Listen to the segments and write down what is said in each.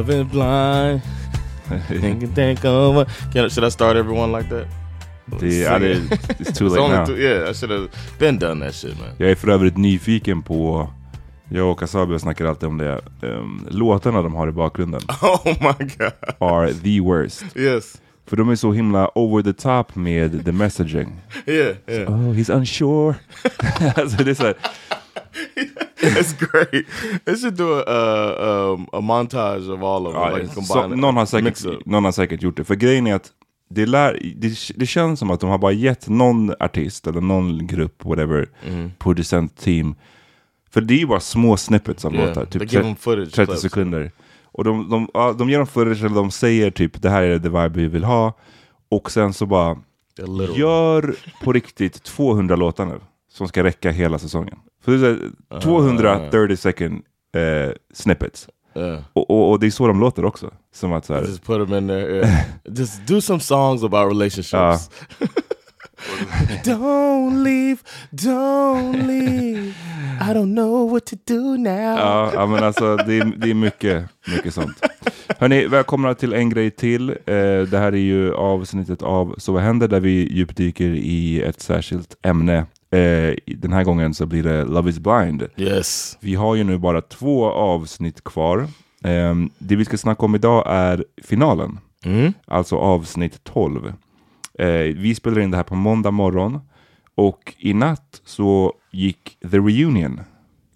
Love is blind. think think over. Can, should I start everyone like that? Det, ja, det, it's too late now. two- yeah, I should have been done that shit, man. Jag är för övrigt nyfiken på, jag och Kasabi snackar alltid om det, um, låtarna de har i bakgrunden Oh my god. are the worst. Yes. För de är så himla over the top med the messaging. Yeah, yeah. Oh, he's unsure. alltså det är så här, it's great. They should do a uh, um, a montage of all of them. ja, like så, någon, har säkert, någon har säkert gjort det. För grejen är att det, lär, det, det känns som att de har bara gett någon artist eller någon grupp, whatever, producent team. För det är ju bara små snippets av Yeah, låtar, typ give tre- them footage 30 clips. sekunder. Och de, de, ja, de ger dem footage eller de säger typ det här är det vibe vi vill ha. Och sen så bara, gör på riktigt 200 låtar nu. Som ska räcka hela säsongen. För det är så här, 200 30 second eh, snippets. Yeah. Och, och, och det är så de låter också. Som att så här, Just put them in there. Yeah. Just do some songs about relationships. don't leave, don't leave. I don't know what to do now. Ja, ja men alltså det är, det är mycket, mycket sånt. Hörni, välkomna till en grej till. Eh, det här är ju avsnittet av Så vad händer? Där vi djupdyker i ett särskilt ämne. Eh, den här gången så blir det Love is blind. Yes. Vi har ju nu bara två avsnitt kvar. Eh, det vi ska snacka om idag är finalen. Mm? Alltså avsnitt 12. Eh, vi spelar in det här på måndag morgon. Och i natt så gick The Reunion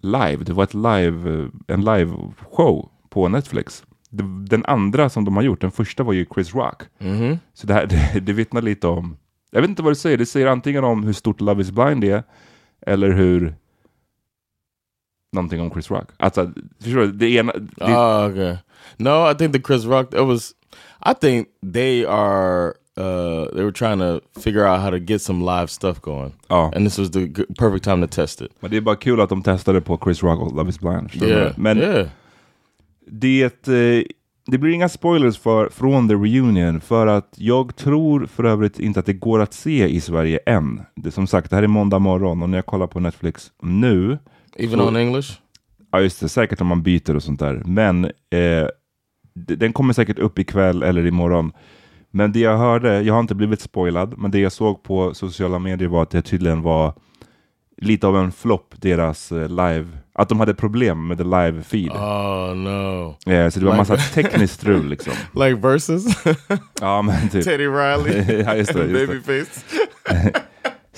live. Det var ett live, eh, en live show på Netflix. Den andra som de har gjort, den första var ju Chris Rock. Mm-hmm. Så det, här, det, det vittnar lite om, jag vet inte vad det säger, det säger antingen om hur stort Love is blind är, eller hur någonting om Chris Rock. Alltså, förstår du? Det ena, det, Oh, okay. No, I think the Chris Rock. It was. I think they are. Uh, they were trying to figure out how to get some live stuff going, ja. and this was the perfect time to test it. Men det är bara kul att de testade på Chris Rock och Love is blind. Yeah, Men yeah. det, eh, det blir inga spoilers för, från The Reunion för att jag tror för övrigt inte att det går att se i Sverige än. Det, som sagt, det här är måndag morgon och när jag kollar på Netflix nu, Even So- on English. ja just det, säkert om man byter och sånt där, men eh, den kommer säkert upp ikväll eller imorgon. Men det jag hörde, jag har inte blivit spoilad, men det jag såg på sociala medier var att det tydligen var lite av en flopp, deras eh, live, att de hade problem med the live feed. Oh no! Eh, så det var Like- massa tekniskt strul liksom. Like versus Ja, men typ. Teddy Riley, Ja, just det, just. Babyface.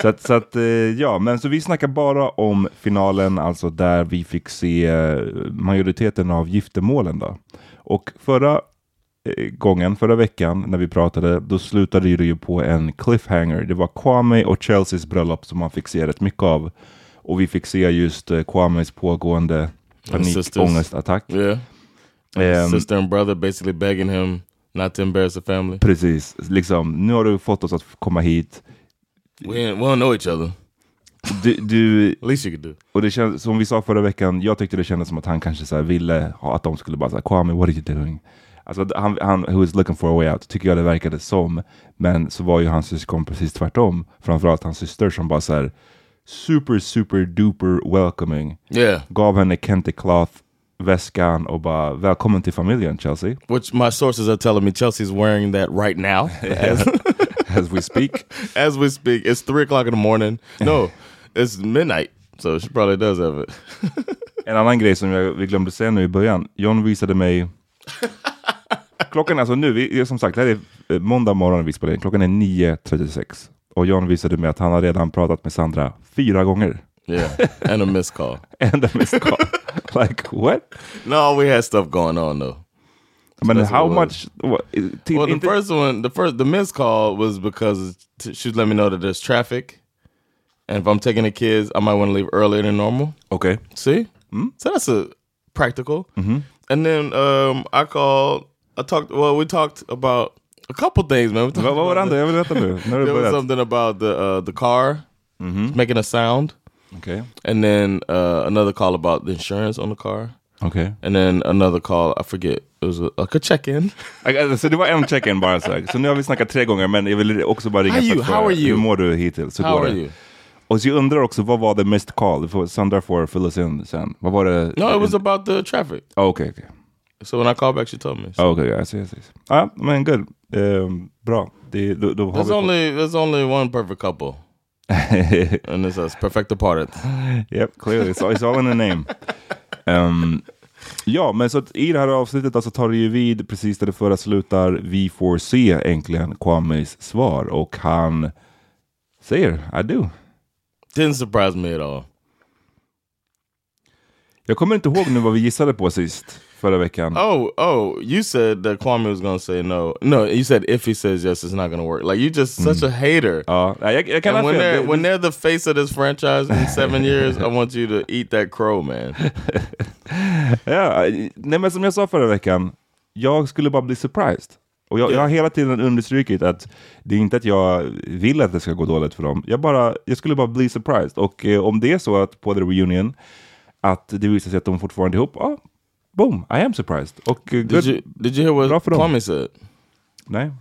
Så att, så att eh, ja, men så vi snackar bara om finalen, alltså där vi fick se eh, majoriteten av giftermålen då. Och förra gången, förra veckan när vi pratade, då slutade det ju på en cliffhanger. Det var Kwame och Chelseas bröllop som man fick se rätt mycket av. Och vi fick se just eh, Kwames pågående panikångestattack. Yeah. Ehm, Sister and brother basically begging him not to embarrass the family. Precis, liksom, nu har du fått oss att komma hit. We, we don't know each other. Du, du, At least you could do. och det känns, som vi sa förra veckan, jag tyckte det kändes som att han kanske så ville ha, att de skulle bara säga Kwame, what are you doing? Alltså han, han who is looking for a way out, tycker jag det verkade som. Men så var ju hans syskon precis tvärtom. Framförallt hans syster som bara så här super, super duper welcoming. Yeah. Gav henne Kente Cloth väskan och bara välkommen till familjen Chelsea. Which my sources are telling me Chelsea's wearing that right now. As, As we speak. as we speak. It's three o'clock in the morning. No, it's midnight. So she probably does have it. En annan grej som jag, vi glömde säga nu i början. John visade mig... Klockan är alltså nu, vi, som sagt, det här är eh, måndag morgon vi spelar in. Klockan är 9.36. Och John visade mig att han har redan pratat med Sandra fyra gånger. Yeah, and a missed call. And a missed call. like what? No, we had stuff going on though. I mean, that's how much? What, Well, the first one, the first, the missed call was because she let me know that there's traffic, and if I'm taking the kids, I might want to leave earlier than normal. Okej. See, so that's a practical. And then um, I called. I talked. Well, we talked about a couple things, man. Vad var det andra? Jag vill veta nu. När the- there was something about the uh, the car making a sound, Okej. and then uh, another call about the insurance on the car, Okej. and then another call. I forget. It was a, like a check-in. Så det var en check-in bara så, så nu har vi snackat tre gånger men jag vill också bara ringa How för you? att How are you? Hur mår du hittills? Hur How are you? Och så jag undrar också, vad var det missed call? Sandra får fill us in sen. Vad var det? No, it was about the traffic. Ah, Okej, okej. So when I called back, she told me. So Ah, Okej, jag ser, jag ser. Ja, men good. Ehm, bra. Det, då, då there's only there's only one perfect couple, and it's us perfect departed. Yep, clearly. It's it's all in the name. Ehm, ja, men så i det här avsnittet alltså tar det ju vid precis där det förra slutar. Vi får se äntligen Kwames svar och han säger I do. Didn't surprise me at all. Jag kommer inte ihåg nu vad vi gissade på sist förra veckan. Oh, oh, you said that Kwame was gonna say no. No, you said if he says yes, it's not gonna work. Like you just such a hater. Ja, jag, jag kan And when they're when they're the face of this franchise in seven years, I want you to eat that crow, man. Ja, nej, men som jag sa förra veckan, jag skulle bara bli surprised. Och jag, jag har hela tiden understrukit att det är inte att jag vill att det ska gå dåligt för dem. Jag, bara, jag skulle bara bli surprised. Och eh, om det är så att på the reunion att det visar sig att de fortfarande är ihop, ja, boom, I am surprised. Och eh, Did you did you hear what. Kwame said? Nej.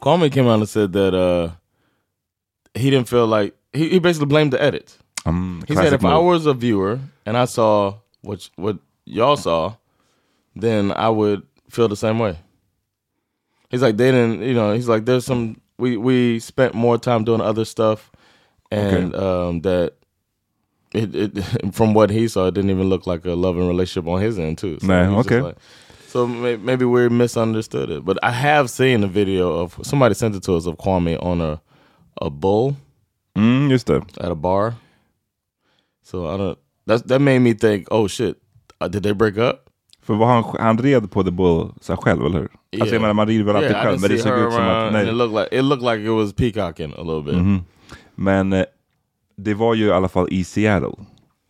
Kwame came out and said that uh he didn't feel like he, he basically blamed the edit. Um, He said if I was a viewer and I saw what what y'all saw, then I would feel the same way. He's like they didn't, you know. He's like there's some we we spent more time doing other stuff, and um, that it, it from what he saw, it didn't even look like a loving relationship on his end too. So Nah, he was just okay. like- so may, maybe we misunderstood it, but I have seen a video of somebody sent it to us of Kwame on a a bull Mm, just det. at a bar. So I don't. That that made me think. Oh shit! Uh, did they break up? För var han, han red på The Bull så själv, eller hur? Alltså jag Yeah. menar, man rider väl alltid Yeah, själv, men det såg ut som att... and it looked like it looked like it was peacocking a little bit. Mhm. Men eh, det var ju i alla fall i Seattle,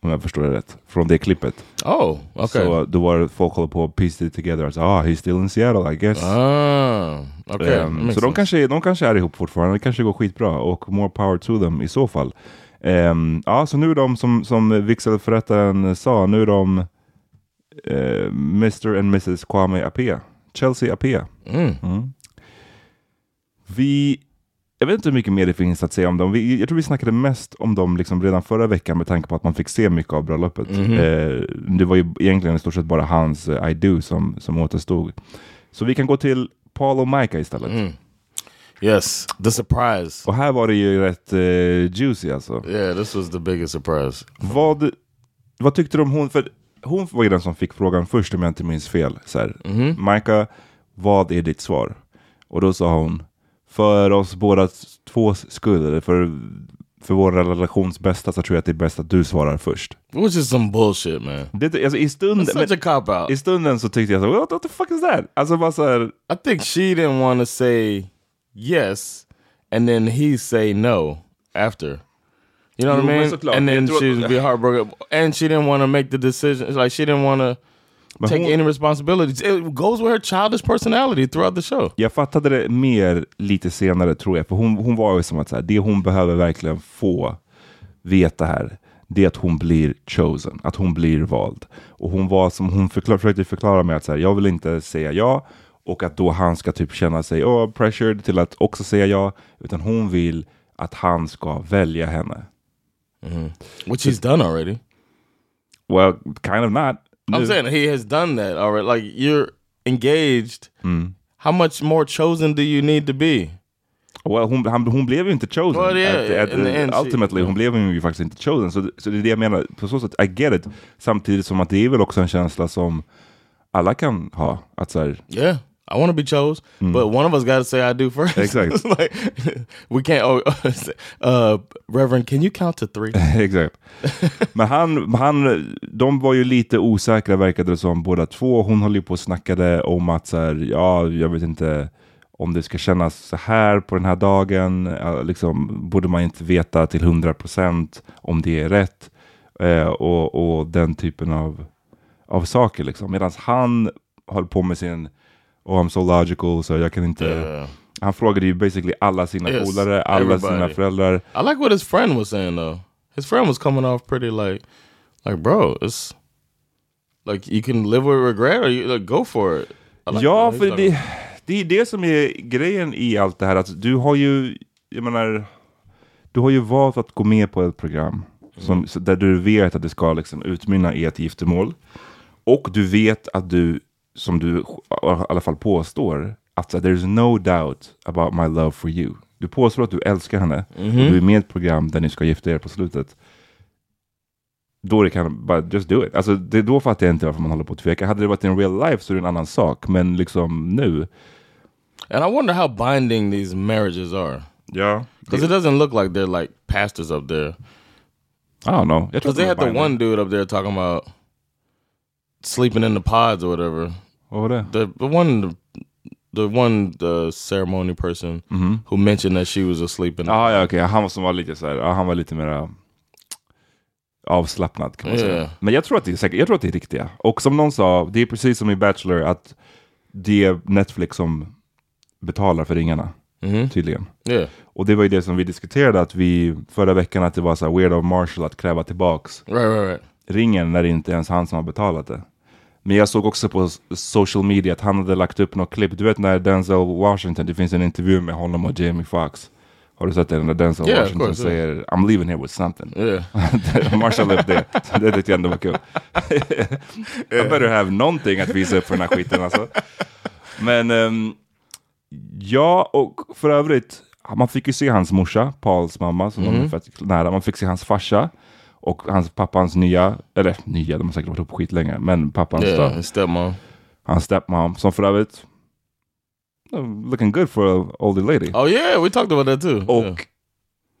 om jag förstår det rätt, från det klippet. Oh, okay. Så då var det folk håller på att piece it together. Alltså, ah, he's still in Seattle I guess. ah, okay. Makes så de kanske, de kanske är ihop fortfarande. Det kanske går skitbra och more power to them i så fall. Ehm, ja, så nu är de som, som vigselförrättaren sa, nu är de eh, Mr and Mrs Kwame Apea. Chelsea Apea. Mm. Mm. Vi, jag vet inte hur mycket mer det finns att säga om dem. Vi, jag tror vi snackade mest om dem liksom redan förra veckan med tanke på att man fick se mycket av bröllopet. Mhm. Eh, det var ju egentligen i stort sett bara hans eh, I do som, som återstod. Så vi kan gå till Paul och Micah istället. Mm. Yes, the surprise. Och här var det ju rätt eh, juicy alltså. Yeah, this was the biggest surprise. Vad, vad tyckte du om hon? För hon var ju den som fick frågan först om jag inte minns fel. Så här, Mhm. Micah, vad är ditt svar? Och då sa hon, för oss båda tvås skull, eller för, för vår relations bästa så tror jag att det är bäst att du svarar först. Which is some bullshit, man. Det, alltså, i, stunden, It's such a cop out. I stunden så tyckte jag så, what, what the fuck is that? Alltså bara så här, I think she didn't want to say yes, and then he say no after. You know what I mean? And then she'd be heartbroken, and she didn't want to make the decision. Like she didn't want to Men take hon- any responsibilities. It goes with her childish personality throughout the show. Jag fattade det mer lite senare tror jag, för hon, hon var ju som att så här, det hon behöver verkligen få veta här, det är att hon blir chosen, att hon blir vald. Och hon var som hon förklar, försökte förklara med att så här, jag vill inte säga ja, och att då han ska typ känna sig oh, pressured till att också säga ja, utan hon vill att han ska välja henne. Which he's done already. Well, kind of not. I'm saying he has done that already. Like you're engaged. How much more chosen do you need to be? Well, hon, han, hon blev ju inte chosen. Well, yeah, At- at- end, she- ultimately, hon blev ju faktiskt inte chosen. Så, så det är det jag menar, på så sätt, I get it. Samtidigt som att det är väl också en känsla som alla kan ha. Att så här, Yeah, I want to be chose, but one of us got to say I do first. Exakt. like we can't. Oh, uh, Reverend, can you count to three? Exakt. Men han, han, de var ju lite osäkra verkade det som båda två. Hon höll ju på och snackade om att så här, ja, jag vet inte om det ska kännas så här på den här dagen. Liksom, borde man inte veta till 100% om det är rätt. Eh, och, och den typen av, av saker liksom. Medan han höll på med sin Oh I'm so logical så jag kan inte... Yeah. Han frågade ju basically alla sina Yes, polare, alla sina everybody. föräldrar. I like what his friend was saying though. His friend was coming off pretty like, like bro, it's like you can live with regret or you like go for it. Like ja, för det, det är det som är grejen i allt det här. Att du har ju, jag menar, du har ju valt att gå med på ett program som, så där du vet att det ska liksom utmynna i ett giftermål. Och du vet att du, som du i alla fall påstår, att there's no doubt about my love for you. Du påstår att du älskar henne och du är med i ett program där ni ska gifta er på slutet. Då det kan bara just do it. Alltså det, då fattar jag inte varför man håller på att tveka. Hade det varit in real life så är det en annan sak. Men liksom nu. And I wonder how binding these marriages are. Ja. Because it doesn't look like they're like pastors up there. I don't know. Because they had de the one dude up there talking about sleeping in the pods or whatever. Vad var det? The the one the one the ceremony person who mentioned that she was asleep in the Ah, ja, okej. Han var som var lite så här, han var lite mer avslappnad kan man säga. Yeah. Men jag tror, att det är säkert, jag tror att det är riktiga. Och som någon sa, det är precis som i Bachelor att det är Netflix som betalar för ringarna. Tydligen. Yeah. Och det var ju det som vi diskuterade att vi förra veckan att det var så här weird of Marshall att kräva tillbaks Right, right, right. ringen när det inte ens han som har betalat det. Men jag såg också på social media att han hade lagt upp något klipp. Du vet när Denzel Washington, det finns en intervju med honom och Jamie Foxx. Har du sett det? När Denzel Yeah, Washington course, säger I'm leaving here with something. Yeah. Marshall det. Så det tyckte jag ändå var kul. I better have någonting att visa upp för den här skiten alltså. Men ehm, ja, och för övrigt, man fick ju se hans morsa, Pauls mamma, som de är fett nära. Man fick se hans farsa och hans pappans nya, eller nya, de har säkert varit ihop skitlänge, men pappans Yeah. då, stepmom. hans stepmom, som för övrigt looking good for an older lady. Oh yeah, we talked about that too. Och yeah.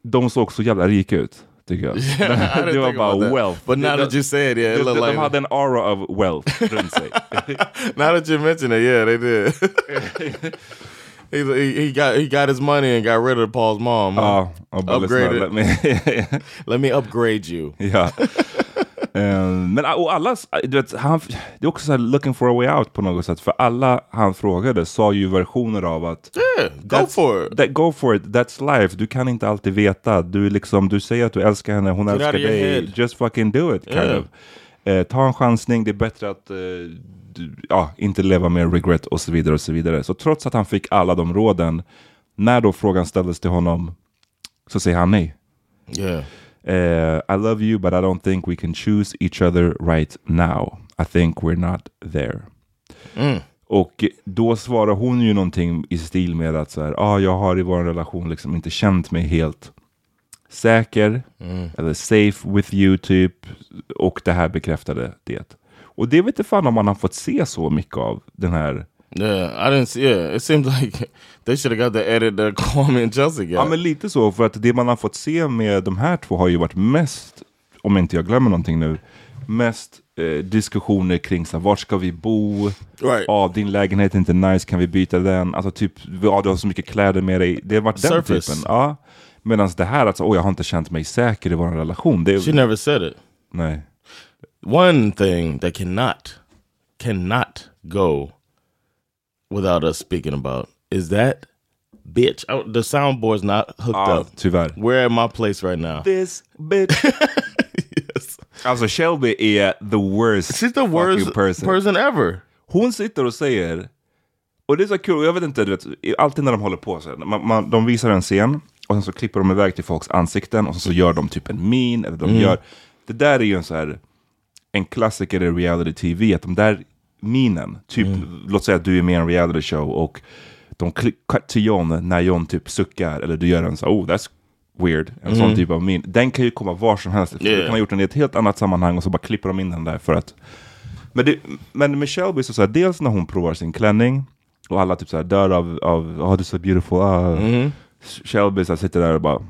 de såg så jävla rika ut, tycker jag. Yeah, det var bara wealth. But now that you say it, yeah, it de, like de hade en aura of wealth runt sig. now that you mention it, yeah, they did. He, he got he got his money and got rid of Paul's mom. Och bara lyssna, Upgraded. let me- Let me upgrade you. ja. Eh, men alla, du vet, han, det är också så looking for a way out på något sätt. För alla han frågade sa ju versioner av att Yeah, go for it. That, go for it, that's life. Du kan inte alltid veta. Du, liksom, du säger att du älskar henne, hon Get älskar dig. Just fucking do it. Kind Yeah. of. Eh, ta en chansning, det är bättre att eh, ja, inte leva med regret och så vidare. och Så vidare. Så trots att han fick alla de råden, när då frågan ställdes till honom så säger han nej. Yeah. Eh, I love you but I don't think we can choose each other right now. I think we're not there. Och då svarar hon ju någonting i stil med att så här, ah, jag har i vår relation liksom inte känt mig helt säker eller safe with you typ. Och det här bekräftade det. Och det vet inte fan om man har fått se så mycket av den här Yeah, I didn't see. Yeah, it seems like they should have got the edit that Kwame and Chelsea got. Ja men lite så, för att det man har fått se med de här två har ju varit mest, om inte jag glömmer någonting nu, mest eh, diskussioner kring så här, vart ska vi bo? Right. Ja, din lägenhet är inte nice, kan vi byta den? Alltså typ, ja, du har så mycket kläder med dig. Det har varit den Surface. typen. Ja. Medan det här, alltså, oh, jag har inte känt mig säker i vår relation. Det, she never said it. nej. One thing that cannot cannot go without us speaking about is that bitch. Oh, the soundboard's not hooked Ja, up. tyvärr. We're at my place right now. This bitch. Alltså Shelby är the worst She's the worst person. person ever. Hon sitter och säger, och det är så kul, jag vet inte, du vet, alltid när de håller på så här, man, man, de visar en scen och sen så klipper de iväg till folks ansikten och sen så gör de typ en min, eller de gör, det där är ju en så här, en klassiker i reality tv, att de där minen, typ, låt säga att du är med i en reality show och de cut till John när John typ suckar, eller du gör en så oh that's weird, en sån typ av min, den kan ju komma var som helst, Yeah. du kan ha gjort den i ett helt annat sammanhang och så bara klipper de in den där för att men, det, men med Shelby så, så här, dels när hon provar sin klänning Och alla typ så här dör av, av oh, this is so beautiful. Ah. Mm-hmm. Shelby så här, sitter där och bara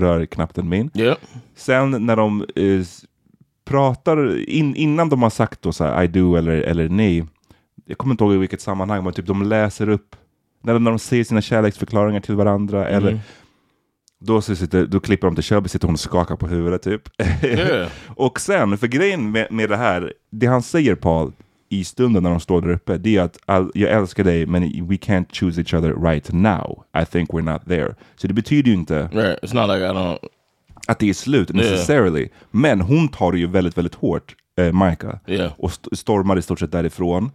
rör knappt en min. Yep. Sen när de eh, pratar, in, innan de har sagt då så här, I do eller, eller nej. Jag kommer inte ihåg i vilket sammanhang, men typ de läser upp, när de, när de säger sina kärleksförklaringar till varandra. Eller då, så sitter, då klipper de till Shelby, sitter hon och skakar på huvudet typ. Yeah. och sen, för grejen med, med det här, det han säger Paul i stunden när de står där uppe, det är att "I'll- jag älskar dig men we can't choose each other right now. I think we're not there. Så det betyder ju inte Right. It's not like I don't. Att det är slut necessarily. Men hon tar det ju väldigt, väldigt hårt, eh, Micah. Yeah. Och st- stormar i stort sett därifrån.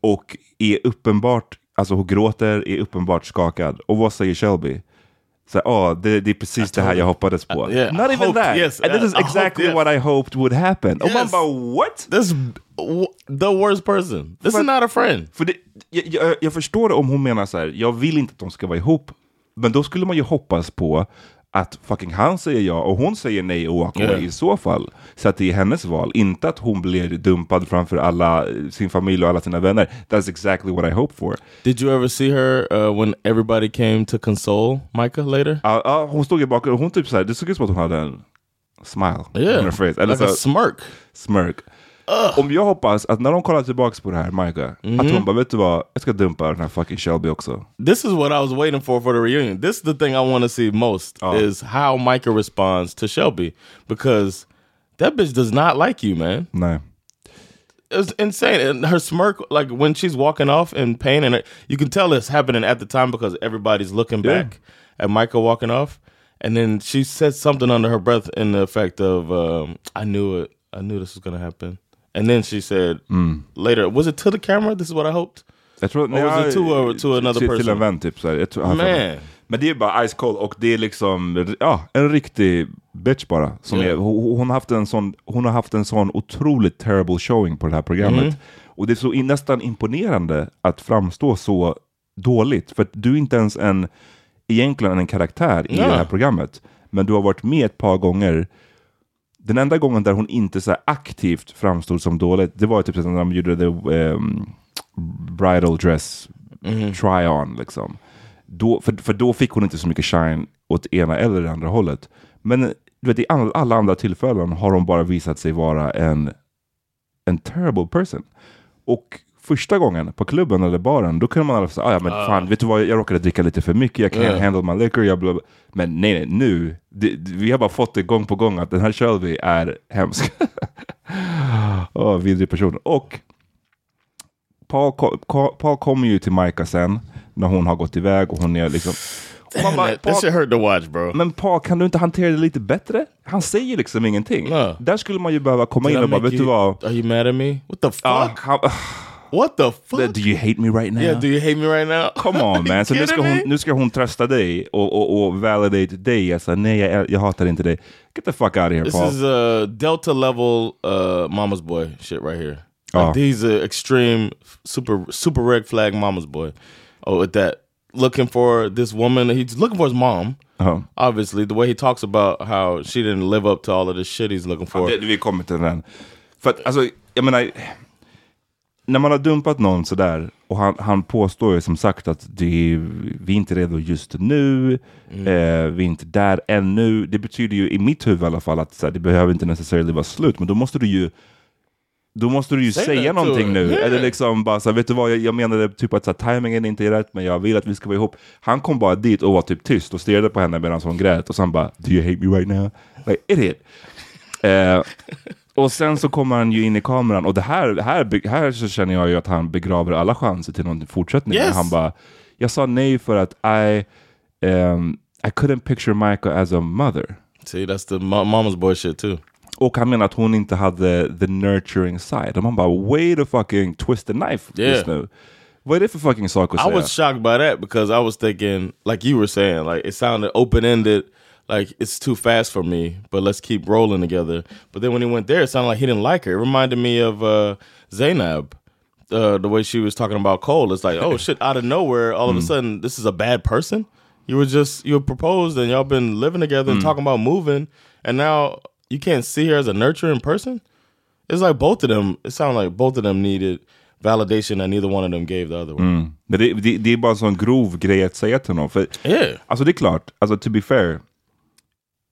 Och är uppenbart, alltså hon gråter, är uppenbart skakad. Och vad säger Shelby? Så, oh, det, det är precis det här jag hoppades på. Uh, yeah, Not I even hoped, that! yes, And this is I exactly yes. what I hoped would happen. Och man Yes. bara what? This the worst person. This is But- not a friend. För det, jag, jag, jag förstår om hon menar så här, jag vill inte att de ska vara ihop. Men då skulle man ju hoppas på att fucking han säger ja och hon säger nej och walk away Yeah. i så fall. Så att det är hennes val, inte att hon blir dumpad framför alla, sin familj och alla sina vänner. That's exactly what I hope for. Did you ever see her uh, when everybody came to console Micah later? Ja, ja, hon stod i bakgrunden och hon typ så här, det såg ut som att hon hade en smile Yeah, on her face. Eller like a så, smirk. smirk. Om jag hoppas att när de kollar tillbaks på det här, Micah, Mm-hmm. att hon bara, vet du vad, jag ska dumpa den här fucking Shelby också. This is what I was waiting for for the reunion. This is the thing I want to see most Oh. is how Micah responds to Shelby because that bitch does not like you, man. Nej. It's insane. And her smirk, like when she's walking off in pain, and you can tell it's happening at the time because everybody's looking Yeah. back at Micah walking off. And then she said something under her breath in the effect of, um, I knew it. I knew this was going to happen. And then she said Mm. later, was it to the camera? This is what I hoped. Jag tror, Or was it to a- to another till, Till person? en vän typ. Så här. Jag tror, Man. Men det är bara ice cold och det är liksom, ja, en riktig bitch bara. Som Yeah. är, hon, hon, har haft en sån, hon har haft en sån otroligt terrible showing på det här programmet. Mm. Och det är så in, nästan imponerande att framstå så dåligt. För att du är inte ens en, egentligen en karaktär i Ja. det här programmet. Men du har varit med ett par gånger. Den enda gången där hon inte så aktivt framstod som dåligt, det var typ när de gjorde the um, bridal dress try-on. Liksom. Då, för, för då fick hon inte så mycket shine åt ena eller det andra hållet. Men du vet, i all, alla andra tillfällen har hon bara visat sig vara en, en terrible person. Och första gången på klubben eller baren, då kunde man säga, ah, ja men fan, vet du vad, jag råkade dricka lite för mycket, jag kan Yeah. handle my liquor, jag bla, bla. Men nej, nej, nu, det, vi har bara fått det gång på gång att den här Shelby är hemsk. oh, vidrig person. Och Paul, Paul kommer ju till Micah sen, när hon har gått iväg och hon är liksom... Man bara, Paul, shit hurt to watch, bro. men Paul, kan du inte hantera det lite bättre? Han säger liksom ingenting. Nej. Där skulle man ju behöva komma Did in och bara, vet du you- vad? Are you mad at me? What the fuck? Ja, han, what the fuck? do you hate me right now? yeah, do you hate me right now? Come on man, så nu ska, hon, nu ska hon trösta dig och, och, och validate dig. Alltså, nej, jag, jag hatar inte dig. Get the fuck out of here This Paul. is uh, Delta level uh, mama's boy shit right here. Like Oh. He's a extreme super super red flag mama's boy. Oh, with that looking for this woman. He's looking for his mom. Ja. Obviously, the way he talks about how she didn't live up to all of this shit he's looking for. Det, vi kommer till den. För att, alltså, jag menar, när man har dumpat någon sådär, och han, han påstår ju som sagt att det, är- vi är inte redo just nu, Mm. eh, vi är inte där ännu. Det betyder ju i mitt huvud i alla fall att så här, det behöver inte necessarily vara slut, men då måste du ju då måste du ju Säg säga det, någonting nu. Yeah. Eller liksom bara så här, vet du vad, jag, jag menade typ att så här, timingen inte är rätt, men jag vill att vi ska vara ihop. Han kom bara dit och var typ tyst och stirrade på henne medan hon grät och sen bara, do you hate me right now? Like, idiot. Eh, och sen så kommer han ju in i kameran och det här, här, här så känner jag ju att han begraver alla chanser till någon fortsättning. Yes. Han bara, jag sa nej för att I, um, I couldn't picture Michael as a mother. See, that's the ma- mama's boy shit too. Och han menar att hon inte hade the nurturing side. Och man bara, way to fucking twist the knife Yeah. just nu. Vad är det för fucking sak att I säga? was shocked by that because I was thinking, like you were saying, like it sounded open ended, like it's too fast for me, but let's keep rolling together. But then when he went there, it sounded like he didn't like her. It reminded me of uh, Zainab, uh, the way she was talking about Cole. It's like, oh shit, out of nowhere, all of a sudden, this is a bad person. You were just you were proposed and y'all been living together and talking about moving, and now you can't see her as a nurturing person. It's like both of them. It sounded like both of them needed validation that neither one of them gave the other one. Men det, det, det är bara en sån grov grej att säga till honom. För, Yeah. Alltså det är klart, alltså to be fair.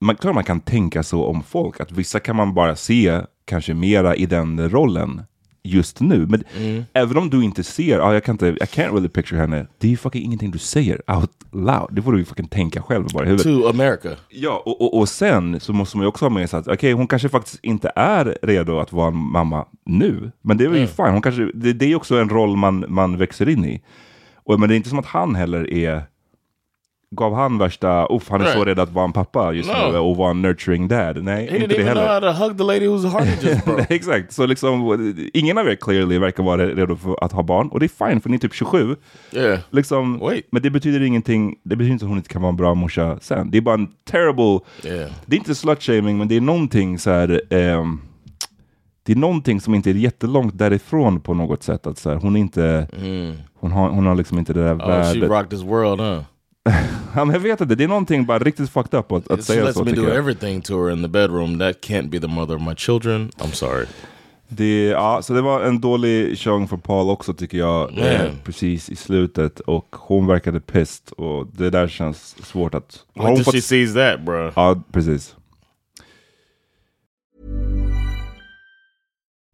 Man, klart man kan tänka så om folk. Att vissa kan man bara se kanske mera i den rollen just nu. Men även om du inte ser, ja, jag kan inte, I can't really picture henne. Det är ju fucking ingenting du säger out loud. Det får du ju fucking tänka själv bara i huvudet. To America. Ja, och, och, och sen så måste man ju också ha med sig att okej, hon kanske faktiskt inte är redo att vara en mamma nu. Men det är väl ju fine. Hon kanske, det, det är också en roll man, man växer in i. Och, men det är inte som att han heller är gav han värsta, uff han är så Right. rädd att vara en pappa just No. nu och vara en nurturing dad. Nej, He inte det even know heller. how to hug the lady whose heart he just broke. Exakt, så liksom ingen av er clearly verkar vara redo för att ha barn. Och det är fine för ni är typ 27. yeah. Liksom, Wait. Men det betyder ingenting, det betyder inte att hon inte kan vara en bra morsa sen. Det är bara en terrible, Yeah. det är inte slut-shaming men det är någonting så här, ehm, det är någonting som inte är jättelångt därifrån på något sätt. Att så här, hon inte, hon, har, hon har liksom inte det där Oh, she värdet. rocked this world, huh? Ja, men jag vet inte, det är någonting bara riktigt fucked up att, att säga så me do jag. everything to her in the bedroom. That can't be the mother of my children. I'm sorry. Det, ja, så det var en dålig showing för Paul också tycker jag, eh, precis i slutet. Och hon verkade pissed och det där känns svårt att... Wait hon fått- she sees that, bro. Ja, precis.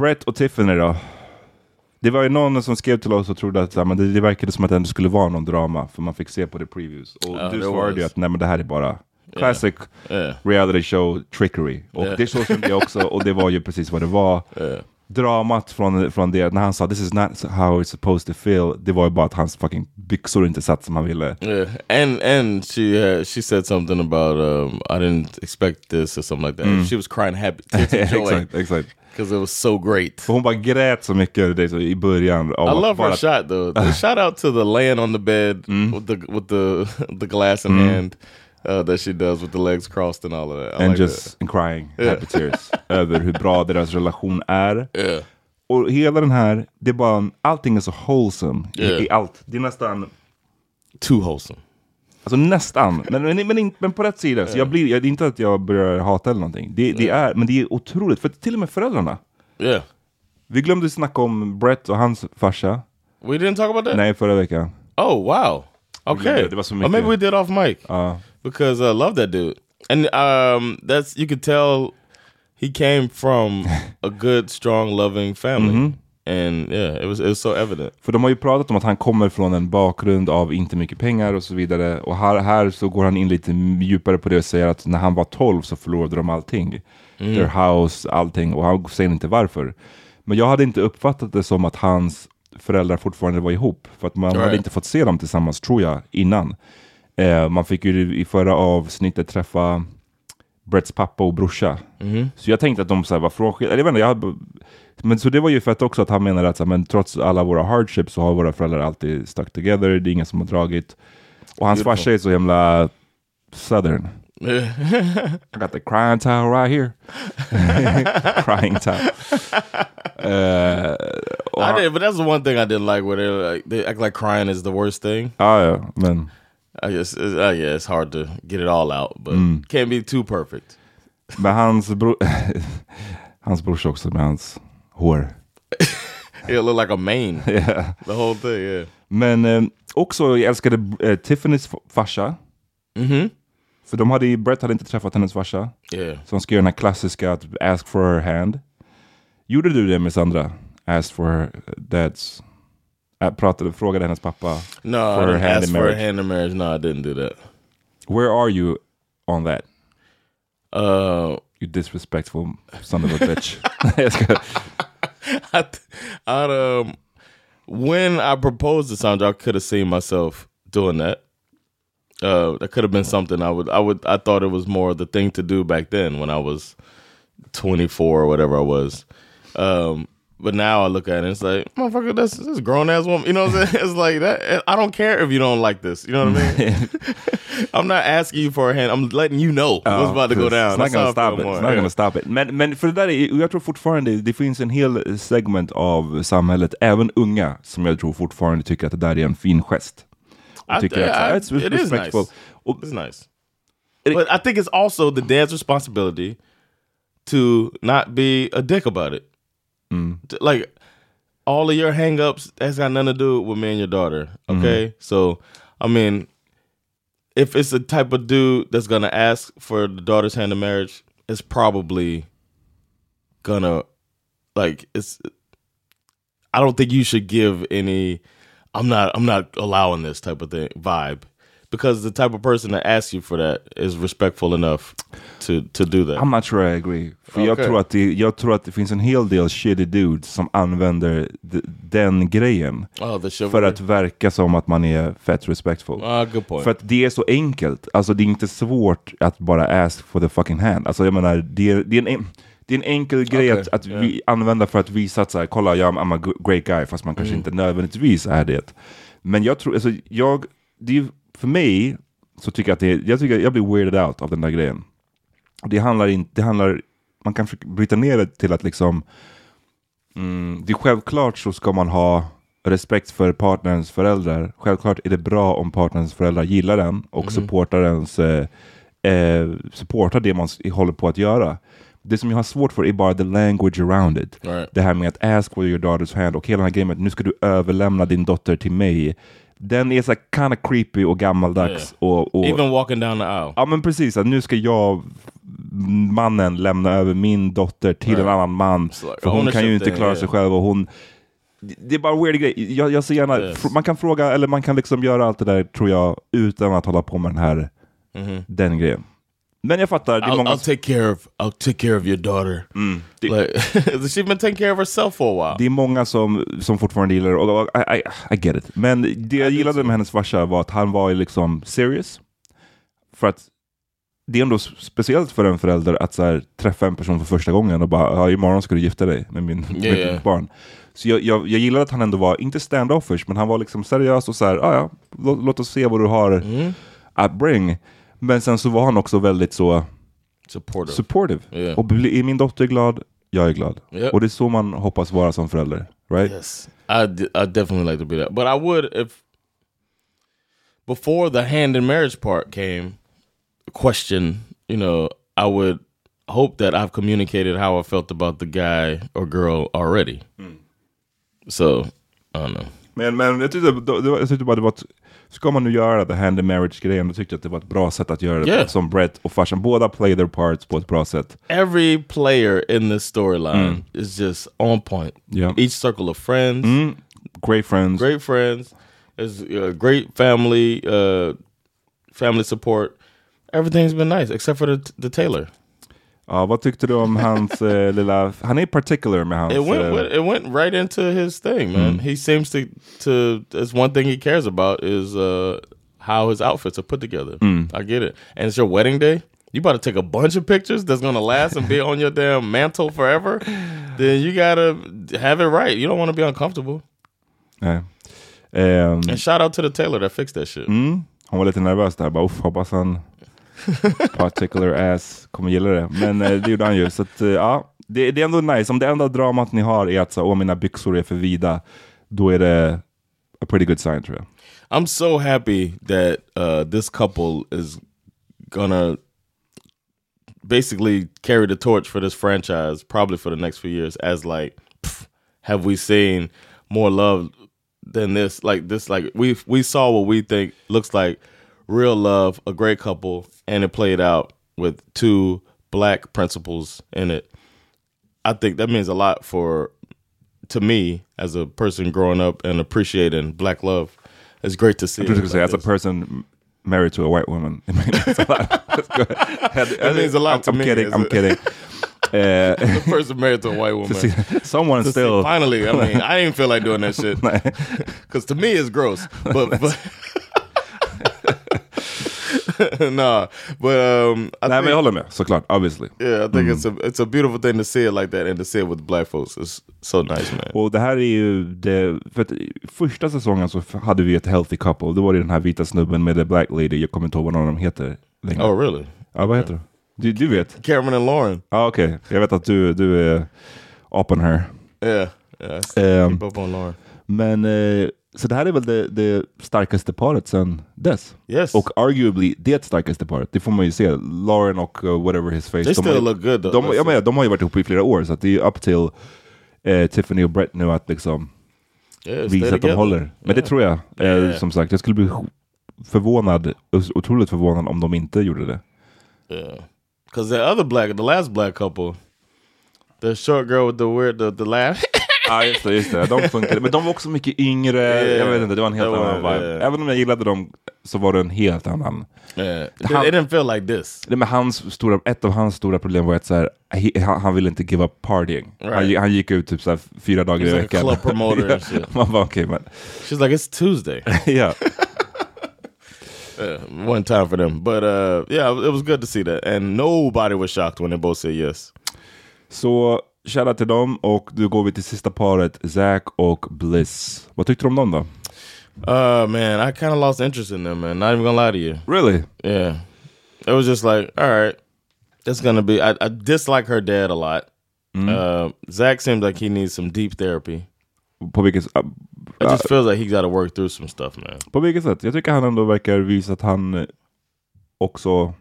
Brett och Tiffany då? Det var ju någon som skrev till oss och trodde att men det, det verkade som att det ändå skulle vara någon drama, för man fick se på the previews. Och Ja, du det svarade ju att nej men det här är bara classic Yeah. reality show trickery. Och Ja. det så kände jag också, och det var ju precis vad det var. Yeah. Dramat från, från det, när han sa this is not how it's supposed to feel, det var ju bara att hans fucking byxor inte satt som han ville. Yeah, and and she uh, she said something about um, I didn't expect this or something like that. She was crying happy joy exakt, exakt. Because it was so great. Hon bara grät så mycket i början. I love bara, her shot though. The shout out to the laying on the bed with the with the the glass in hand uh, that she does with the legs crossed and all of that. I And like just crying, happy tears, över hur bra deras relation är. that. Yeah. Och hela den här, det är bara, allting är så wholesome i, Yeah. i allt. Det är nästan, Too wholesome. Alltså nästan, men, men, men, men på rätt sida. Så jag blir, jag, det är inte att jag börjar hata eller någonting. Det, det är, men det är otroligt, för till och med föräldrarna. Yeah. Vi glömde snacka om Brett och hans farsa. We didn't talk about that. Nej, förra veckan. Oh wow. Okay. det var så Or maybe mycket. we did off mic Ja. because I love that dude. And um, that's you could tell he came from a good, strong, loving family. And yeah, it was it was so evident. För de har ju pratat om att han kommer från en bakgrund av inte mycket pengar och så vidare. Och här, här så går han in lite djupare på det och säger att när han var 12 så förlorade de allting. Their house, allting. Och han säger inte varför. Men jag hade inte uppfattat det som att hans föräldrar fortfarande var ihop. För att man hade Right. inte fått se dem tillsammans, tror jag, innan. Eh, man fick ju i förra avsnittet träffa Bretts pappa och brorsa. Så jag tänkte att de så här var frånskilda. Eller jag vet inte, jag hade, men så det var ju för att också att han menade att så här, men trots alla våra hardships så har våra föräldrar alltid stuck together. Det är ingen som har dragit. Och hans farsa är så himla southern. I got the crying towel right here. crying towel. Och I did, but that's the one thing I didn't like. Where they like they act like crying is the worst thing. Ja, ja, men I guess uh, yeah, it's hard to get it all out, but can't be too perfect. Men hans bror... hans brorsa också med hans hår. It look like a mane. Yeah. The whole thing, yeah. Men eh, också, jag älskade eh, Tiffany's farsa. Mm-hmm. För de hade, Brett hade inte träffat hennes farsa. Yeah. Så han ska göra den här klassiska, ask for her hand. Gjorde du det med Sandra? Ask for her dad's... Äh, pratade, frågade hennes pappa No, for I didn't hand ask for a hand in marriage. No, I didn't do that. Where are you on that? Uh, You disrespectful son of a bitch. Jag I, I'd um, when I proposed to Sandra, I could have seen myself doing that. Uh, that could have been something I would, I would, I thought it was more the thing to do back then when I was 24 or whatever I was. Um, but now I look at it, and it's like, motherfucker, that's this grown ass woman. You know what I'm saying? It's like that. I don't care if you don't like this. You know what I mean? I'm not asking you for a hand. I'm letting you know oh, what's about to go down. It's not gonna I stop it. more. It's not gonna stop it. Men, men för det där är, jag tror fortfarande det finns en hel eh, segment av samhället, även unga, som jag tror fortfarande tycker att det där är en fin gest. I- tycker att I- så här, it's it respectful. nice. Och, It's nice. But I think it's also the dad's responsibility to not be a dick about it. To- Like all of your hangups, that's got nothing to do with me and your daughter. Mm-hmm. Okay. So, I mean, if it's the type of dude that's going to ask for the daughter's hand in marriage, it's probably gonna, like, it's, I don't think you should give any, I'm not, I'm not allowing this type of thing vibe. Because the type of person that asks you for that is respectful enough to to do that. I'm not sure I agree. För jag, Okej. tror att det, jag tror att det finns en hel del shitty dudes som använder den grejen oh, för att verka som att man är fett respectful. Ah, good point. För att det är så enkelt. Alltså det är inte svårt att bara ask for the fucking hand. Alltså jag menar, det är, det är, en, det är en enkel grej Okej, att, att ja. vi använda för att visa att så här, kolla, jag, I'm a great guy, fast man Mm. kanske inte nödvändigtvis är det. Men jag tror, alltså jag, det är, för mig så tycker jag att det jag tycker jag blir weirded out av den där grejen. Det handlar inte, det handlar, man kan bryta ner det till att liksom, mm, det är självklart så ska man ha respekt för partnerns föräldrar. Självklart är det bra om partnerns föräldrar gillar den och supportar ens, eh, eh, supportar det man håller på att göra. Det som jag har svårt för är bara the language around it. Right. Det här med att ask for your daughter's hand och hela den här grejen med att nu ska du överlämna din dotter till mig. Den är så kind of creepy och gammaldags. Och, och, Even walking down the aisle. Ja men precis, att nu ska jag, mannen, lämna över min dotter till Right. en annan man. Like för hon kan ju inte klara sig yeah. själv och hon... Det är bara en weird grej. Jag, jag ser gärna, Yes. man kan fråga, eller man kan liksom göra allt det där tror jag, utan att hålla på med den här, den grejen. Men jag fattar, det är Mm-hmm. I'll, många... I'll take care of I'll take care of your daughter. Like she's been taking care of herself for a while. Det är många som, som fortfarande gillar det, och I, I, I get it. Men det jag gillade med hennes farsa var att han var liksom serious. För att det är ändå speciellt för en förälder att så här, träffa en person för första gången och bara ja, imorgon ska du gifta dig med, min, med yeah. mitt barn. Så jag, jag, jag gillade att han ändå var, inte standoffish, men han var liksom seriös och så här, ah, ja, låt, låt oss se vad du har Mm-hmm. att bring. Men sen så var han också väldigt så Supportive. supportive. Yeah. Och bli, är min dotter glad, jag är glad. Yep. Och det är så man hoppas vara som förälder. Right? Yes, I d- I definitely like to be that. But I would if before the hand in marriage part came, question. You know, I would hope that I've communicated how I felt about the guy or girl already. So I don't know. Men, men jag tyckte, jag tyckte bara det var ett, ska man nu göra the hand in marriage-grejen, då tyckte jag att det var ett bra sätt att göra det Yeah. som Brett och farsan. Båda play their parts på ett bra sätt. Every player in this storyline is just on point. Yeah. Each circle of friends, Mm. Great friends. great friends, is uh, great family, uh, family support. Everything's been nice except for the the Taylor. Ja, vad tyckte du om hans eh, lilla... Han är particular med hans... It went eh, with- it went right into his thing, man. He seems to to that's one thing he cares about is uh how his outfits are put together. I get it. And it's your wedding day. You to take a bunch of pictures that's gonna last and be on your damn mantle forever. Then you gotta have it right. You don't want to be uncomfortable. nej. Ehm, And shout out to the tailor that fixed that shit. mm, hon var lite nervös där. Bara, hoppas han particular ass kommer gilla det. Men eh, det gjorde han ju. Så att, eh, ja, det, det är ändå nice. Om det enda dramat ni har är att så, åh, mina byxor är för vida, då är det a pretty good sign tror jag. I'm so happy that uh, this couple is gonna basically carry the torch for this franchise, probably for the next few years. As like, pff, have we seen more love than this. Like this, like we we saw what we think looks like real love, a great couple, and it played out with two black principles in it. I think that means a lot for to me as a person growing up and appreciating black love. It's great to see. Jag trodde du it skulle säga, like as a person married to a white woman. It means a lot. It means a lot to I'm me kidding, I'm a- kidding. Eh, the person married to a white woman. someone To see- still... finally, I mean, I didn't feel like doing that shit because to me it's gross. But, but nah, but um, I Nej think, håller med, såklart, obviously. yeah, I think it's a it's a beautiful thing to see it like that and to see it with black folks is so nice, man. Och det här är ju det, för att första säsongen så hade vi ett healthy couple. Då var det den här vita snubben med the black lady, jag kommer inte ihåg vad någon av dem heter längre. Oh, really? Ja, vad heter du? Du, du vet? Cameron and Lauren. Ja, okej. Jag vet att du, du är up on her. Yeah, yeah. Um, keep up on Lauren. Men, eh, så det här är väl det, det starkaste paret sen dess. Yes. Och arguably det starkaste paret, det får man ju se. Lauren och uh, whatever his face. They de har still ju- look good though. De, see. menar, de har ju varit ihop i flera år, så det är ju up till eh, Tiffany och Brett nu att liksom yeah, visa att de håller. Men det tror jag. Yeah. Som sagt, jag skulle bli förvånad, otroligt förvånad om de inte gjorde det. Yeah, because the other black, the last black couple, the short girl with the weird, the, the laugh. Ja just det, just det. De funkade. Men de var också mycket yngre, jag vet inte, det var en helt annan vibe. yeah. Även om jag gillade dem så var det en helt annan. Yeah, it, didn't feel like this. Det med hans stora, ett av hans stora problem var att så här, he, han, han ville inte give up partying. Han, han gick ut typ så här, fyra dagar He's i like veckan. club promoter and shit. Man bara okej men, She's like, it's Tuesday. ja. Uh, one time for them, but uh, yeah, it was good to see that, and nobody was shocked when they both said yes. Så shoutout till dem och då går vi till sista paret, Zack och Bliss. Vad tyckte du om dem då? Uh, man, I kind of lost interest in them, man. Not even gonna lie to you. Really? Yeah, it was just like, all right, it's gonna be. I, I dislike her dad a lot. Uh, Zach seems like he needs some deep therapy. På vilket, uh, It just feels like he got to work through some stuff, man. på vilket sätt? Jag tycker han ändå verkar visa att han också,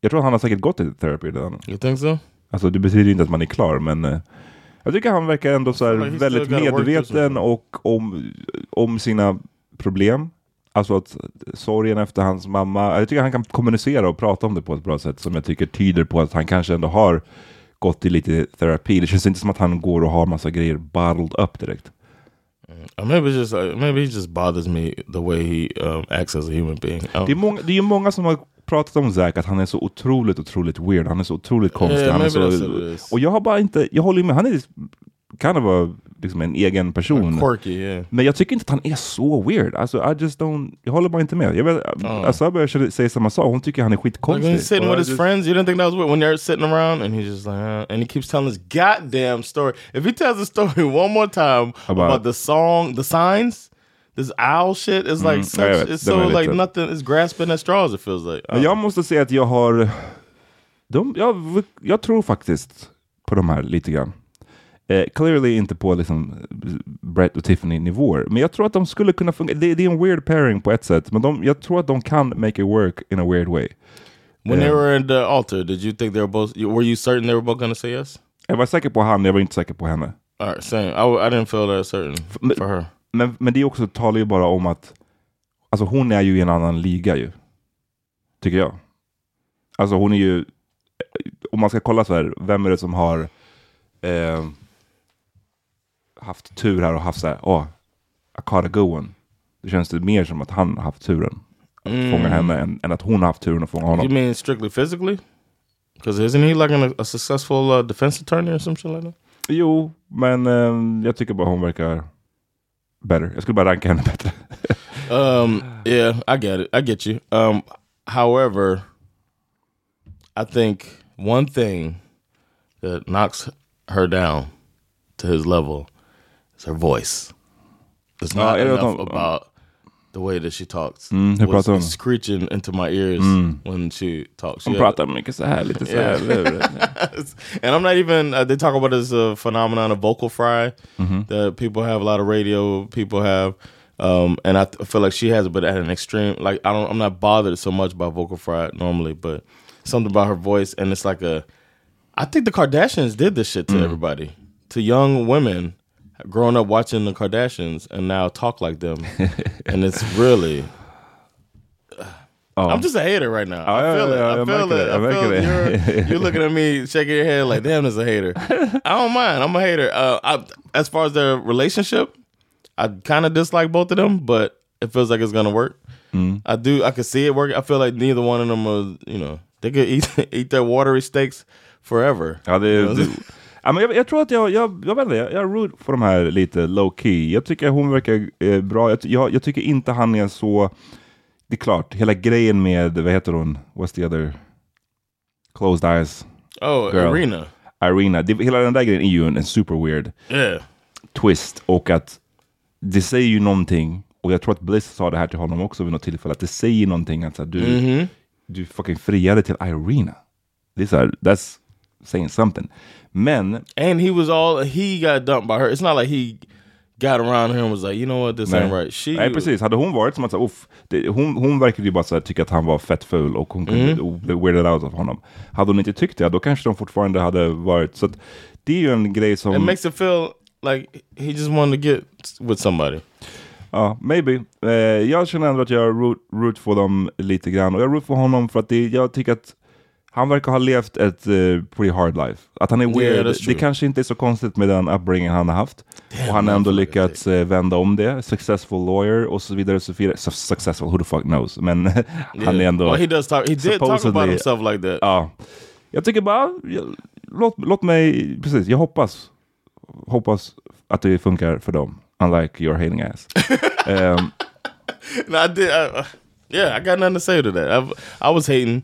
jag tror han har säkert gått i terapi redan. You think so? Alltså det betyder inte att man är klar men eh, jag tycker han verkar ändå så här he's väldigt still gotta work through medveten och om, om sina problem. Alltså att sorgen efter hans mamma. Jag tycker han kan kommunicera och prata om det på ett bra sätt som jag tycker tyder på att han kanske ändå har gått i lite terapi. Det känns inte som att han går och har massa grejer bottled up direkt. Maybe it's just uh, maybe he just bothers me the way he um, acts as a human being. Don't- Det är, många, det är ju många som har pratat om Zack att han är så otroligt, otroligt weird. Han är så otroligt konstig. Yeah, han är så, is. och jag har bara inte, jag håller med, han är kan vara liksom en egen person. quirky, yeah. Men jag tycker inte att han är så weird. Alltså, I just don't, jag håller bara inte med. Jag vet, Oh. alltså, jag börjar säga samma sak. Hon tycker han är Like when skitkonstig. he's sitting with his just- friends, you didn't think that was weird when they're sitting around and he's just like, uh, and he keeps telling his goddamn story. If he tells the story one more time About- about, the song, the signs, this owl shit is like Mm, such, vet, it's so lite- like nothing, it's grasping at straws. It feels like. Men jag måste säga att jag har... De, jag, jag tror faktiskt på de här lite grann. Eh, clearly inte på liksom Brett och Tiffany nivåer. Men jag tror att de skulle kunna fungera. Det, det är en weird pairing på ett sätt. Men de, jag tror att de kan make it work in a weird way. when they yeah. were in the altar, did you think they were both? Were you certain they were both to say yes? Jag var säker på han, jag var inte säker på henne. All right, same. I, I didn't feel that certain for her. Men, men det också talar ju bara om att alltså hon är ju i en annan liga ju. Tycker jag. Alltså hon är ju, om man ska kolla så här, vem är det som har eh, haft tur här och haft så här, åh, I caught a good one. Det känns det mer som att han har haft turen. Att fånga henne än, än att hon har haft turen att fånga You honom. mean strictly physically? Because isn't he like an, a successful uh, defense attorney or some shit like that? Jo, men eh, jag tycker bara hon verkar better. Jag skulle bara ranka henne bättre. Um, yeah, I get it. I get you. Um, however, I think one thing that knocks her down to his level is her voice. It's not jag enough about the way that she talks. Mm, hur pratar hon? screeching into my ears when she talks. Hon pratar mycket så här, lite så här. and I'm not even. Uh, they talk about this uh, phenomenon of vocal fry that people have. A lot of radio people have, um, and I, feel like she has it, but at an extreme. Like I don't. I'm not bothered so much by vocal fry normally, but something about her voice, and it's like a. I think the Kardashians did this shit to everybody, to young women. Grown up watching the Kardashians and now talk like them, and it's really. Ja. I'm just a hater right now. I feel it. I feel it. I feel det. You're, you're looking at me, shaking your head like, damn, there's a hater. I don't mind. I'm a hater. Uh, I, as far as their relationship, I kind of dislike both of them, but it feels like it's gonna work. Mm. I do. I could see it working. I feel like neither one of them are. You know, they could eat eat their watery steaks forever. Ja, det, You know? ja, men jag, jag tror att jag, jag, jag vet inte, jag, jag root för de här lite low key. Jag tycker hon verkar eh, bra. Jag, jag, jag tycker inte han är så... Det är klart, hela grejen med, vad heter hon? What's the other? Closed eyes. oh, Girl. Arena. Irina. Det, hela den där grejen är ju en, en super weird Yeah. twist. Och att det säger ju någonting. Och jag tror att Bliss sa det här till honom också vid något tillfälle. Att det säger någonting. Att så här, du, Mm-hmm. du fucking friade till Irina. Det är så här, that's saying something. Men And he was all he got dumped by her. It's not like he got around her and was like, you know what, this ain't right. She Nej precis, hade hon varit som att så, uff, det, hon, hon verkade ju bara så här, tycka att han var fett ful och hon kunde Mm. weirded out av honom. Hade hon inte tyckt det, då kanske de fortfarande hade varit, så att det är ju en grej som... It makes it feel like he just wanted to get with somebody. Ja, maybe. Eh, jag känner ändå att jag root, root för dem lite grann. Och jag root för honom för att det, jag tycker att han verkar ha levt ett uh, pretty hard life. Att han är Yeah, weird, that's det kanske inte är så konstigt med den upbringing han har haft. och han har ändå lyckats eh, vända om det. Successful lawyer och så vidare. Så vidare. Su- successful, who the fuck knows. Men han är ändå... Well, he does talk. He did talk about himself like that. Ja. Jag tycker bara, jag, låt, låt mig, precis, jag hoppas, hoppas att det funkar för dem. Unlike your hating ass. Ehm, No, I did. I, uh, yeah, I got nothing to say to that. I, I was hating.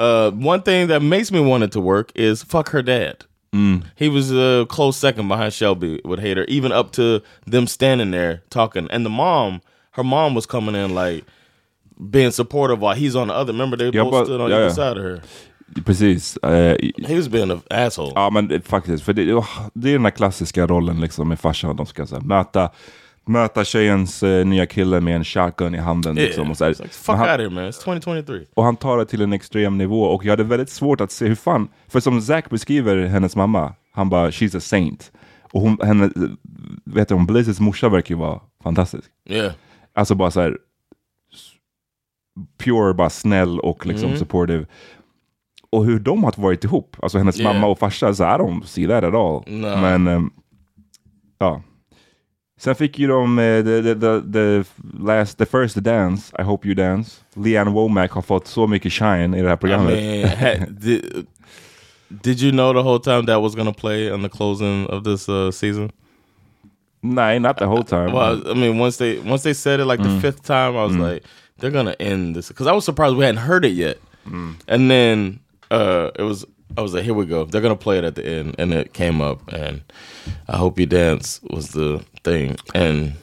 Uh, one thing that makes me want it to work is fuck her dad. He was a close second behind Shelby with Hater, even up to them standing there talking. And the mom, her mom was coming in like being supportive while he's on the other. Remember they both but- stood on either yeah. side of her. precis. Eh, He was being an asshole. Ja men det, faktiskt, för det, det är den här klassiska rollen liksom med farsan. De ska så här, möta, möta tjejens eh, nya kille med en shotgun i handen. Yeah. Liksom, och, så like, fuck han, out of here, man. It's 2023. och han tar det till en extrem nivå och jag hade väldigt svårt att se hur fan, för som Zack beskriver hennes mamma, han bara she's a saint. Och hon, henne, vet du, hon Blazes morsa verkar ju vara fantastisk. Yeah. Alltså bara så här pure, bara snäll och liksom supportive. Och hur de har varit ihop, alltså hennes Yeah. mamma och farsa, så I don't see that at all. No. Men ehm, ja. Sen fick ju de eh, the, the, the, the last, the first dance, I hope you dance. Leanne Womack har fått så mycket shine i det här I mean, did, did you know the whole time that was going to play on the closing of this uh, season? Nej, not the whole time. Well, I mean, once they once they said it like the fifth time, I was like, they're gonna end this because I was surprised we hadn't heard it yet. And then uh, it was I was like, here we go. They're gonna play it at the end, and it came up, and I hope you dance was the thing, and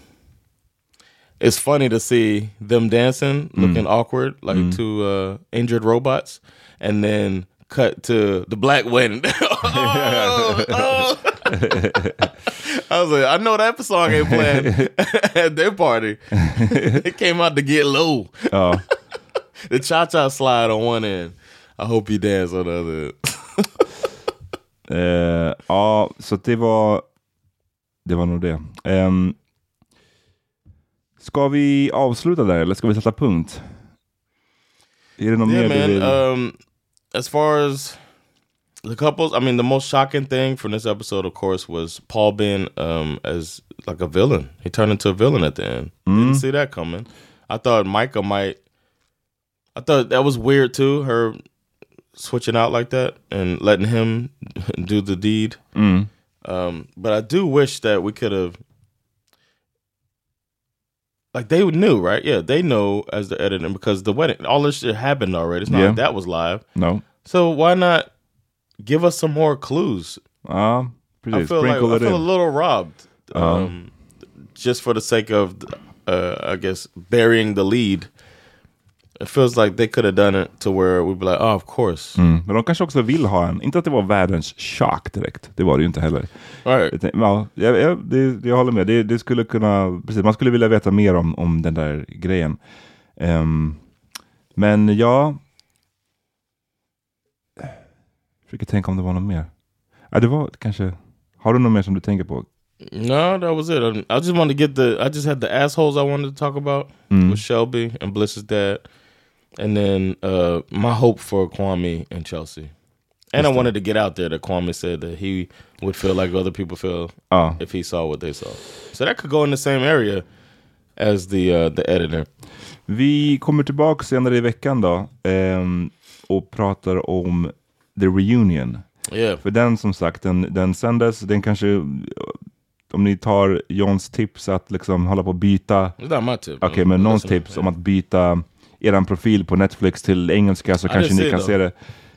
it's funny to see them dancing, looking awkward, like two uh, injured robots, and then cut to the black wedding. Oh, oh. I was like, I know that song ain't playing at their party. it came out to get low. Ja. The cha cha slide on one end. I hope you dance on the other. Eh, ja, så det var det var nog det. Um, ska vi avsluta där eller ska vi sätta punkt? Är det något yeah, mer du vill? Um, as far as the couples, I mean, the most shocking thing from this episode, of course, was Paul being um, as like a villain. He turned into a villain at the end. Didn't see that coming. I thought Micah might. I thought that was weird too. Her switching out like that and letting him do the deed. Mm. Um, but I do wish that we could have. Like they knew, right? Yeah, they know as the editor because the wedding, all this shit happened already. It's not Yeah. like that was live. No? So why not give us some more clues? Ja, I feel like I feel a little robbed, Uh-huh. um, just for the sake of, uh, I guess, burying the lead. It feels like they could have done it to where we'd be like, oh, of course, Mm. Men de kanske också vill ha en, inte att det var världens chock direkt, det var det ju inte heller. all right. Jag Ja, jag, jag, det, jag håller med. Det, det skulle kunna, precis, man skulle vilja veta mer om, om den där grejen. Ehm, men ja, försöker tänka om det var något mer. Ja, det var kanske, har du något mer som du tänker på? No, that was it. I, just wanted to get the. I just had the assholes I wanted to talk about with Shelby and Bliss's dad, and then uh my hope for Kwame and Chelsea. And I wanted to get out there that Kwame said that he would feel like other people feel Ja. if he saw what they saw. So that could go in the same area as the uh, the editor. Vi kommer tillbaka senare i veckan då ehm, och pratar om The Reunion. Yeah. För den som sagt, den, den sändes, den kanske, om ni tar Johns tips att liksom hålla på att byta, okej man. men någons tips om att byta eran profil på Netflix till engelska så I kanske ni kan it se det.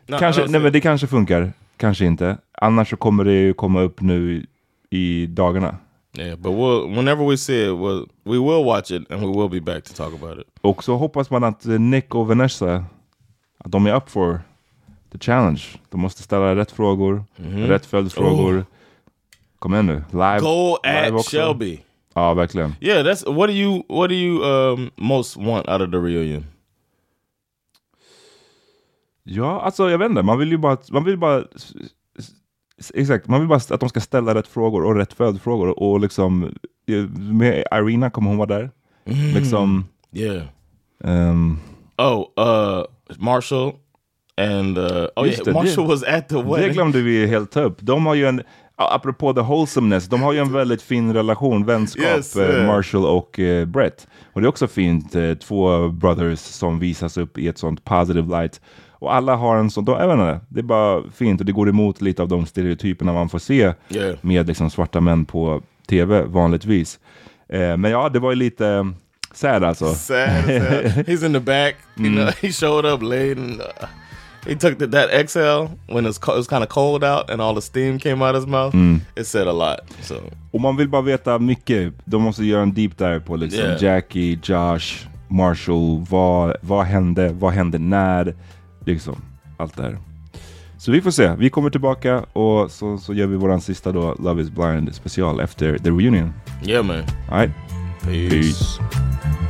No, kanske, see nej men det kanske funkar, kanske inte. Annars så kommer det ju komma upp nu i dagarna. Yeah, but we'll whenever we see it, we'll, we will watch it and we will be back to talk about it. Och så hoppas man att eh, Nick och Vanessa, att de är up for the challenge. De måste ställa rätt frågor, rätt följdfrågor. Kom igen nu, live. Go live at också. Shelby. Ja, verkligen. Yeah, that's what do you what do you um most want out of the reunion? Ja, alltså jag vet inte. Man vill ju bara, man vill bara Exakt, man vill bara att de ska ställa rätt frågor och rätt följdfrågor. Och liksom, med Irina kommer hon vara där. Mm. Liksom, Yeah. ehm, Oh, uh Marshall and uh oh yeah, det, Marshall det- was at the det wedding. glömde vi helt ta upp. De har ju en, apropå the wholesomeness, de har ju en väldigt fin relation, vänskap, Yes, eh, yeah. Marshall och eh, Brett. Och det är också fint, eh, två brothers som visas upp i ett sånt positive light. Och alla har en sån, de, jag vet inte, det är bara fint och det går emot lite av de stereotyperna man får se Yeah. med liksom svarta män på tv vanligtvis. Eh, men ja, det var ju lite eh, sad alltså. Sad, sad. He's in the back. You Mm. know, he showed up late and uh, he took the, that exhale when it's co- it was kind of cold out and all the steam came out his mouth. Mm. It said a lot. So Och man vill bara veta mycket. De måste göra en deep dive på liksom Yeah. Jackie, Josh, Marshall. Vad, vad hände? Vad hände när? Liksom, allt det här. Så vi får se. Vi kommer tillbaka och så, så gör vi våran sista då, Love is blind special efter the reunion. yeah, man. All right? Peace. Peace.